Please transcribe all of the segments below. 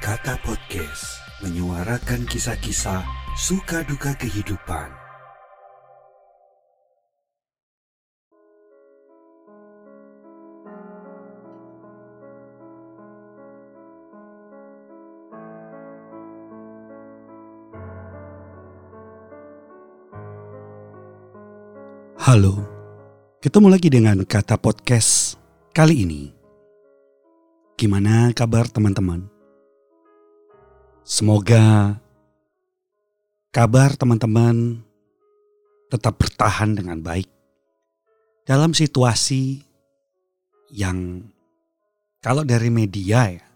Kata Podcast menyuarakan kisah-kisah suka duka kehidupan. Halo, ketemu lagi dengan Kata Podcast kali ini. Gimana kabar teman-teman? Semoga kabar teman-teman tetap bertahan dengan baik dalam situasi yang kalau dari media ya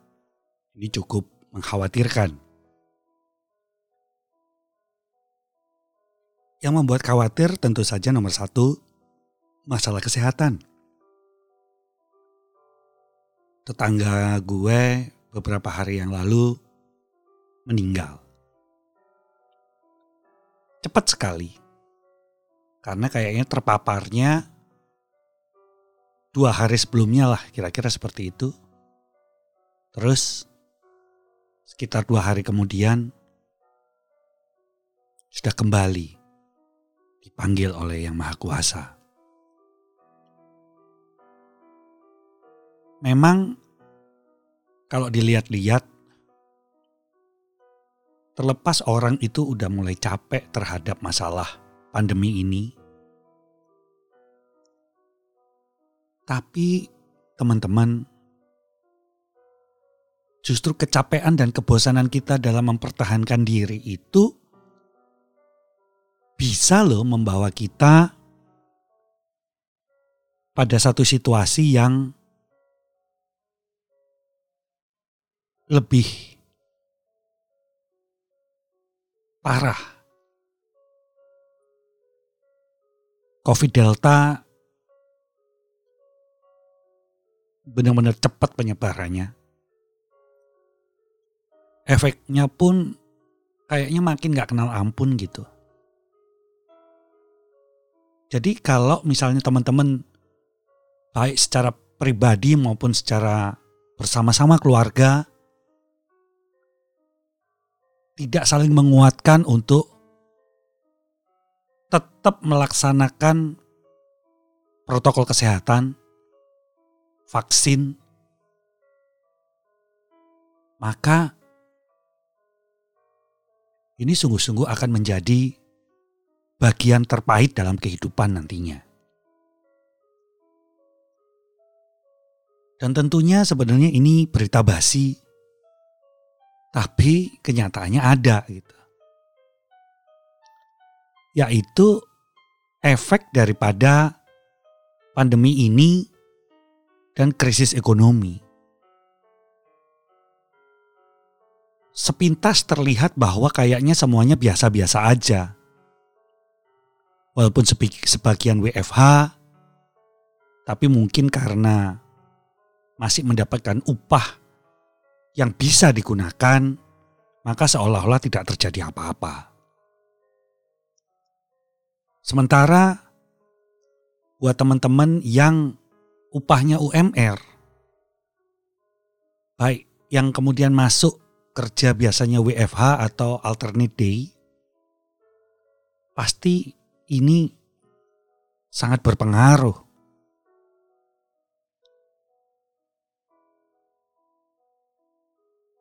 ini cukup mengkhawatirkan. Yang membuat khawatir tentu saja nomor satu masalah kesehatan. Tetangga gue beberapa hari yang lalu meninggal. Cepat sekali. Karena kayaknya terpaparnya dua hari sebelumnya lah kira-kira seperti itu. Terus sekitar dua hari kemudian sudah kembali dipanggil oleh Yang Maha Kuasa. Memang kalau dilihat-lihat terlepas orang itu udah mulai capek terhadap masalah pandemi ini. Tapi teman-teman justru kecapean dan kebosanan kita dalam mempertahankan diri itu bisa loh membawa kita pada satu situasi yang lebih parah. Covid Delta benar-benar cepat penyebarannya. Efeknya pun kayaknya makin gak kenal ampun gitu. Jadi kalau misalnya teman-teman baik secara pribadi maupun secara bersama-sama keluarga tidak saling menguatkan untuk tetap melaksanakan protokol kesehatan, vaksin, maka ini sungguh-sungguh akan menjadi bagian terpahit dalam kehidupan nantinya. Dan tentunya sebenarnya ini berita basi, tapi kenyataannya ada gitu. Yaitu efek daripada pandemi ini dan krisis ekonomi. Sepintas terlihat bahwa kayaknya semuanya biasa-biasa aja walaupun sebagian WFH, tapi mungkin karena masih mendapatkan upah yang bisa digunakan, maka seolah-olah tidak terjadi apa-apa. Sementara buat teman-teman yang upahnya UMR, baik yang kemudian masuk kerja biasanya WFH atau alternate day, pasti ini sangat berpengaruh.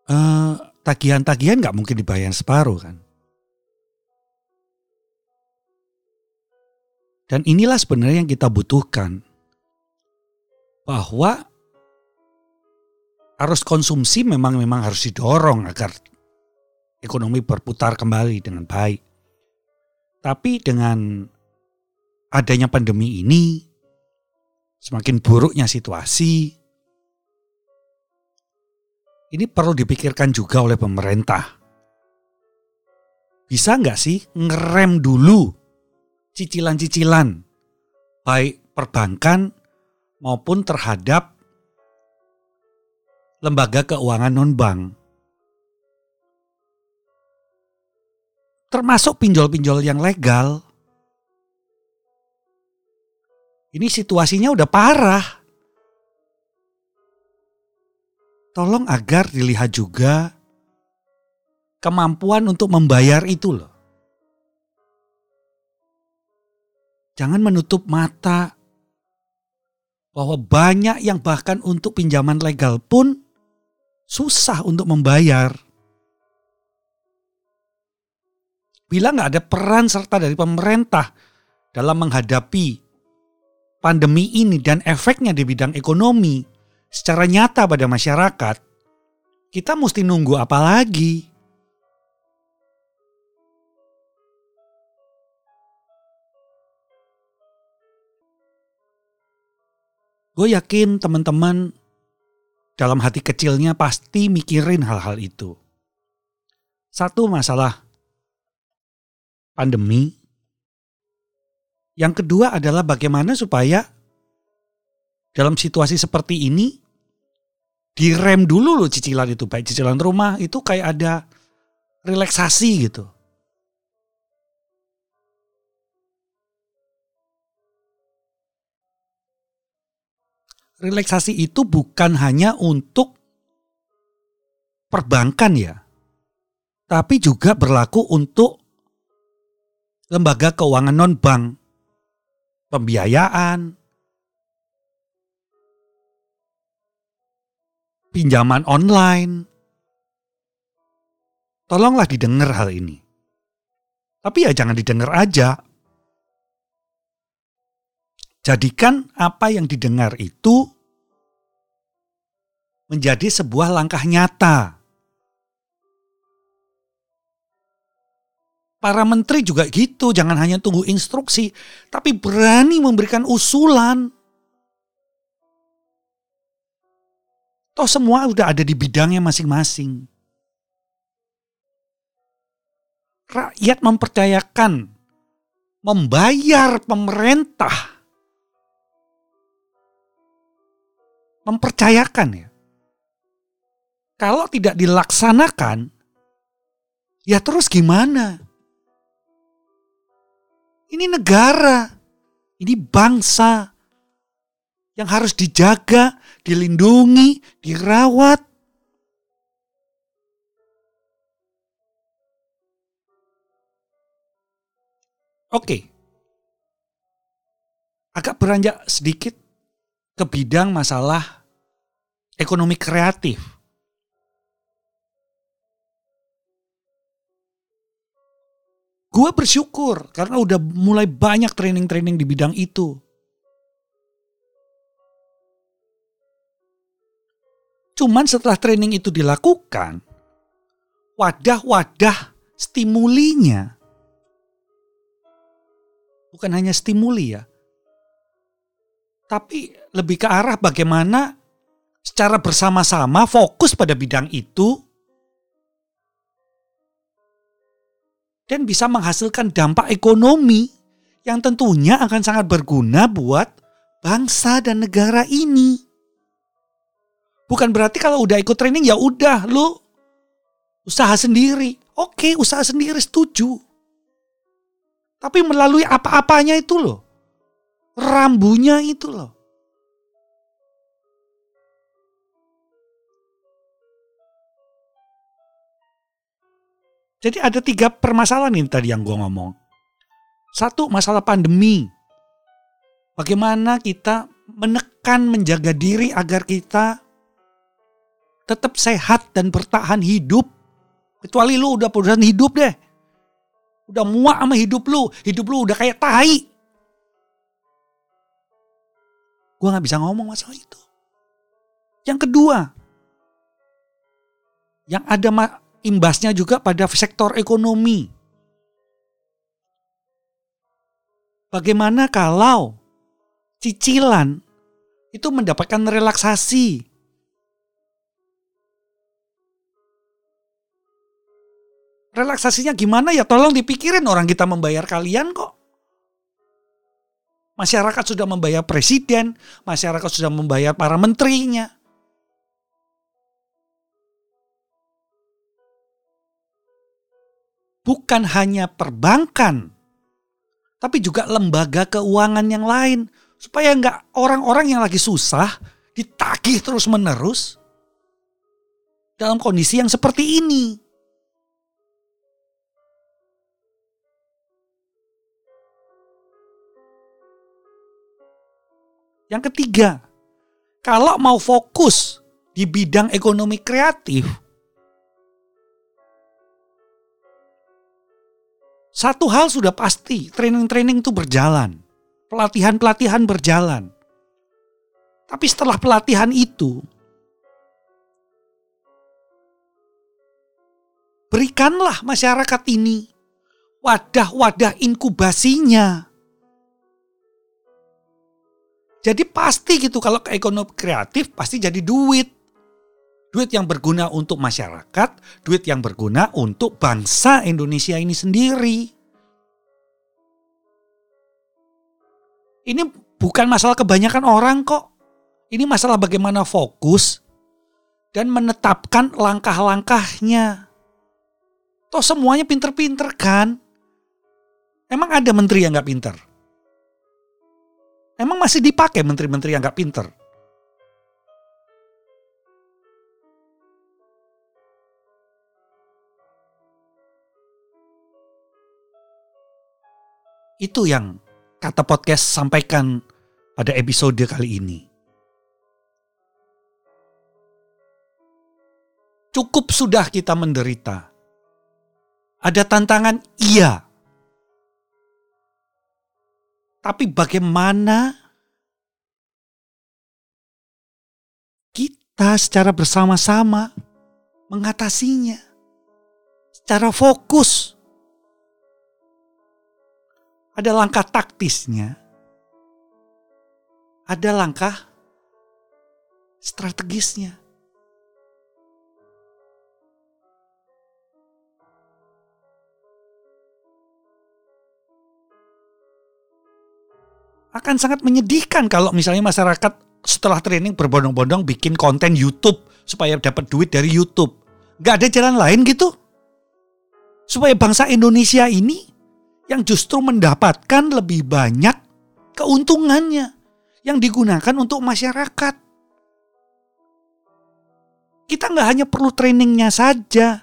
Uh, tagihan-tagihan nggak mungkin dibayar separuh kan. Dan inilah sebenarnya yang kita butuhkan. Bahwa arus konsumsi memang memang harus didorong agar ekonomi berputar kembali dengan baik. Tapi dengan adanya pandemi ini, semakin buruknya situasi, ini perlu dipikirkan juga oleh pemerintah. Bisa nggak sih ngerem dulu cicilan-cicilan, baik perbankan maupun terhadap lembaga keuangan non-bank termasuk pinjol-pinjol yang legal. Ini situasinya udah parah. Tolong agar dilihat juga kemampuan untuk membayar itu loh. Jangan menutup mata bahwa banyak yang bahkan untuk pinjaman legal pun susah untuk membayar. Bila nggak ada peran serta dari pemerintah dalam menghadapi pandemi ini dan efeknya di bidang ekonomi secara nyata pada masyarakat, kita mesti nunggu apa lagi? Gue yakin teman-teman dalam hati kecilnya pasti mikirin hal-hal itu. Satu masalah pandemi. Yang kedua adalah bagaimana supaya dalam situasi seperti ini direm dulu loh cicilan itu. Baik cicilan rumah itu kayak ada relaksasi gitu. relaksasi itu bukan hanya untuk perbankan ya, tapi juga berlaku untuk lembaga keuangan non-bank, pembiayaan, pinjaman online. Tolonglah didengar hal ini. Tapi ya jangan didengar aja. Jadikan apa yang didengar itu menjadi sebuah langkah nyata. Para menteri juga gitu, jangan hanya tunggu instruksi, tapi berani memberikan usulan. Toh semua udah ada di bidangnya masing-masing. Rakyat mempercayakan membayar pemerintah mempercayakan ya. Kalau tidak dilaksanakan, ya terus gimana? Ini negara, ini bangsa yang harus dijaga, dilindungi, dirawat. Oke, agak beranjak sedikit ke bidang masalah ekonomi kreatif. Gue bersyukur karena udah mulai banyak training-training di bidang itu. Cuman setelah training itu dilakukan, wadah-wadah stimulinya bukan hanya stimuli ya, tapi lebih ke arah bagaimana secara bersama-sama fokus pada bidang itu dan bisa menghasilkan dampak ekonomi yang tentunya akan sangat berguna buat bangsa dan negara ini. Bukan berarti kalau udah ikut training ya udah lu usaha sendiri. Oke, usaha sendiri setuju. Tapi melalui apa-apanya itu loh rambunya itu loh. Jadi ada tiga permasalahan ini tadi yang gue ngomong. Satu masalah pandemi. Bagaimana kita menekan menjaga diri agar kita tetap sehat dan bertahan hidup. Kecuali lu udah perusahaan hidup deh. Udah muak sama hidup lu. Hidup lu udah kayak tai. Gue gak bisa ngomong masalah itu. Yang kedua, yang ada imbasnya juga pada sektor ekonomi. Bagaimana kalau cicilan itu mendapatkan relaksasi? Relaksasinya gimana ya tolong dipikirin orang kita membayar kalian kok. Masyarakat sudah membayar presiden, masyarakat sudah membayar para menterinya. Bukan hanya perbankan, tapi juga lembaga keuangan yang lain. Supaya nggak orang-orang yang lagi susah ditagih terus menerus dalam kondisi yang seperti ini. Yang ketiga, kalau mau fokus di bidang ekonomi kreatif, satu hal sudah pasti, training-training itu berjalan. Pelatihan-pelatihan berjalan. Tapi setelah pelatihan itu, berikanlah masyarakat ini wadah-wadah inkubasinya. Jadi pasti gitu kalau ekonomi kreatif pasti jadi duit. Duit yang berguna untuk masyarakat, duit yang berguna untuk bangsa Indonesia ini sendiri. Ini bukan masalah kebanyakan orang kok. Ini masalah bagaimana fokus dan menetapkan langkah-langkahnya. Toh semuanya pinter-pinter kan? Emang ada menteri yang gak pinter? Emang masih dipakai menteri-menteri yang gak pinter? Itu yang kata podcast sampaikan pada episode kali ini. Cukup sudah kita menderita ada tantangan? Iya. Tapi bagaimana kita secara bersama-sama mengatasinya? Secara fokus. Ada langkah taktisnya. Ada langkah strategisnya. Akan sangat menyedihkan kalau misalnya masyarakat setelah training berbondong-bondong bikin konten YouTube supaya dapat duit dari YouTube. Gak ada jalan lain gitu? Supaya bangsa Indonesia ini yang justru mendapatkan lebih banyak keuntungannya yang digunakan untuk masyarakat. Kita nggak hanya perlu trainingnya saja,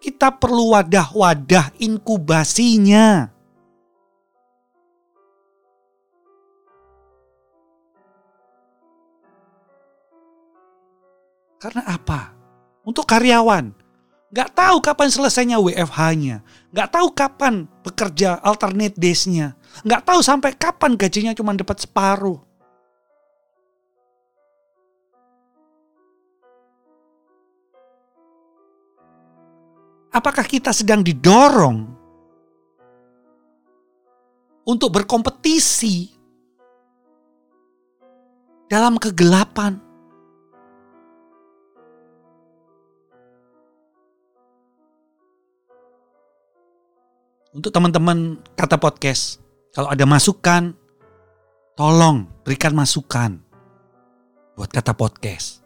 kita perlu wadah-wadah inkubasinya. Karena apa? Untuk karyawan. Gak tahu kapan selesainya WFH-nya. Gak tahu kapan bekerja alternate days-nya. Gak tahu sampai kapan gajinya cuma dapat separuh. Apakah kita sedang didorong untuk berkompetisi dalam kegelapan? Untuk teman-teman kata podcast, kalau ada masukan, tolong berikan masukan buat kata podcast.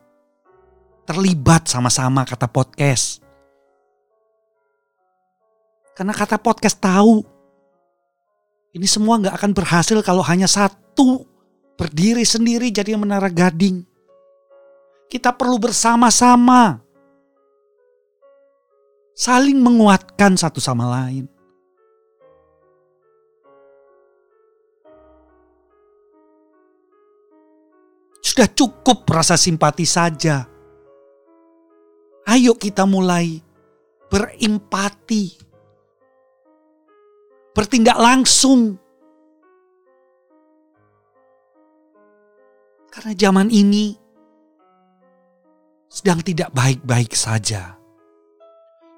Terlibat sama-sama kata podcast. Karena kata podcast tahu ini semua nggak akan berhasil kalau hanya satu berdiri sendiri jadi menara gading. Kita perlu bersama-sama saling menguatkan satu sama lain. Sudah cukup rasa simpati saja. Ayo kita mulai berimpati. Bertindak langsung. Karena zaman ini sedang tidak baik-baik saja.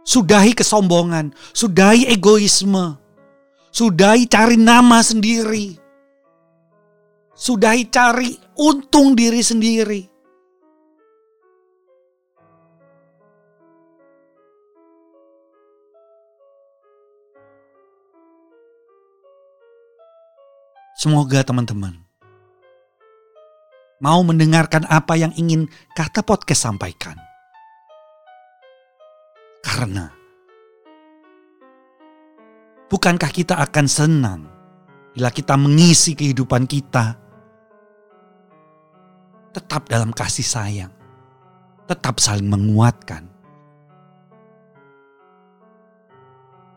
Sudahi kesombongan, sudahi egoisme, sudahi cari nama sendiri, sudahi cari untung diri sendiri. Semoga teman-teman mau mendengarkan apa yang ingin kata podcast sampaikan. Karena bukankah kita akan senang bila kita mengisi kehidupan kita tetap dalam kasih sayang, tetap saling menguatkan,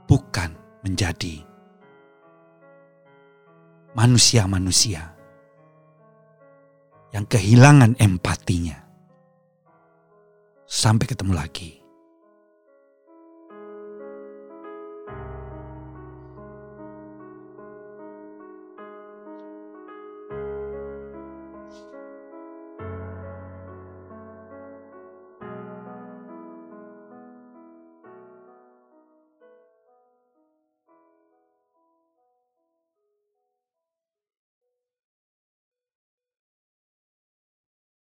bukan menjadi manusia-manusia yang kehilangan empatinya. Sampai ketemu lagi.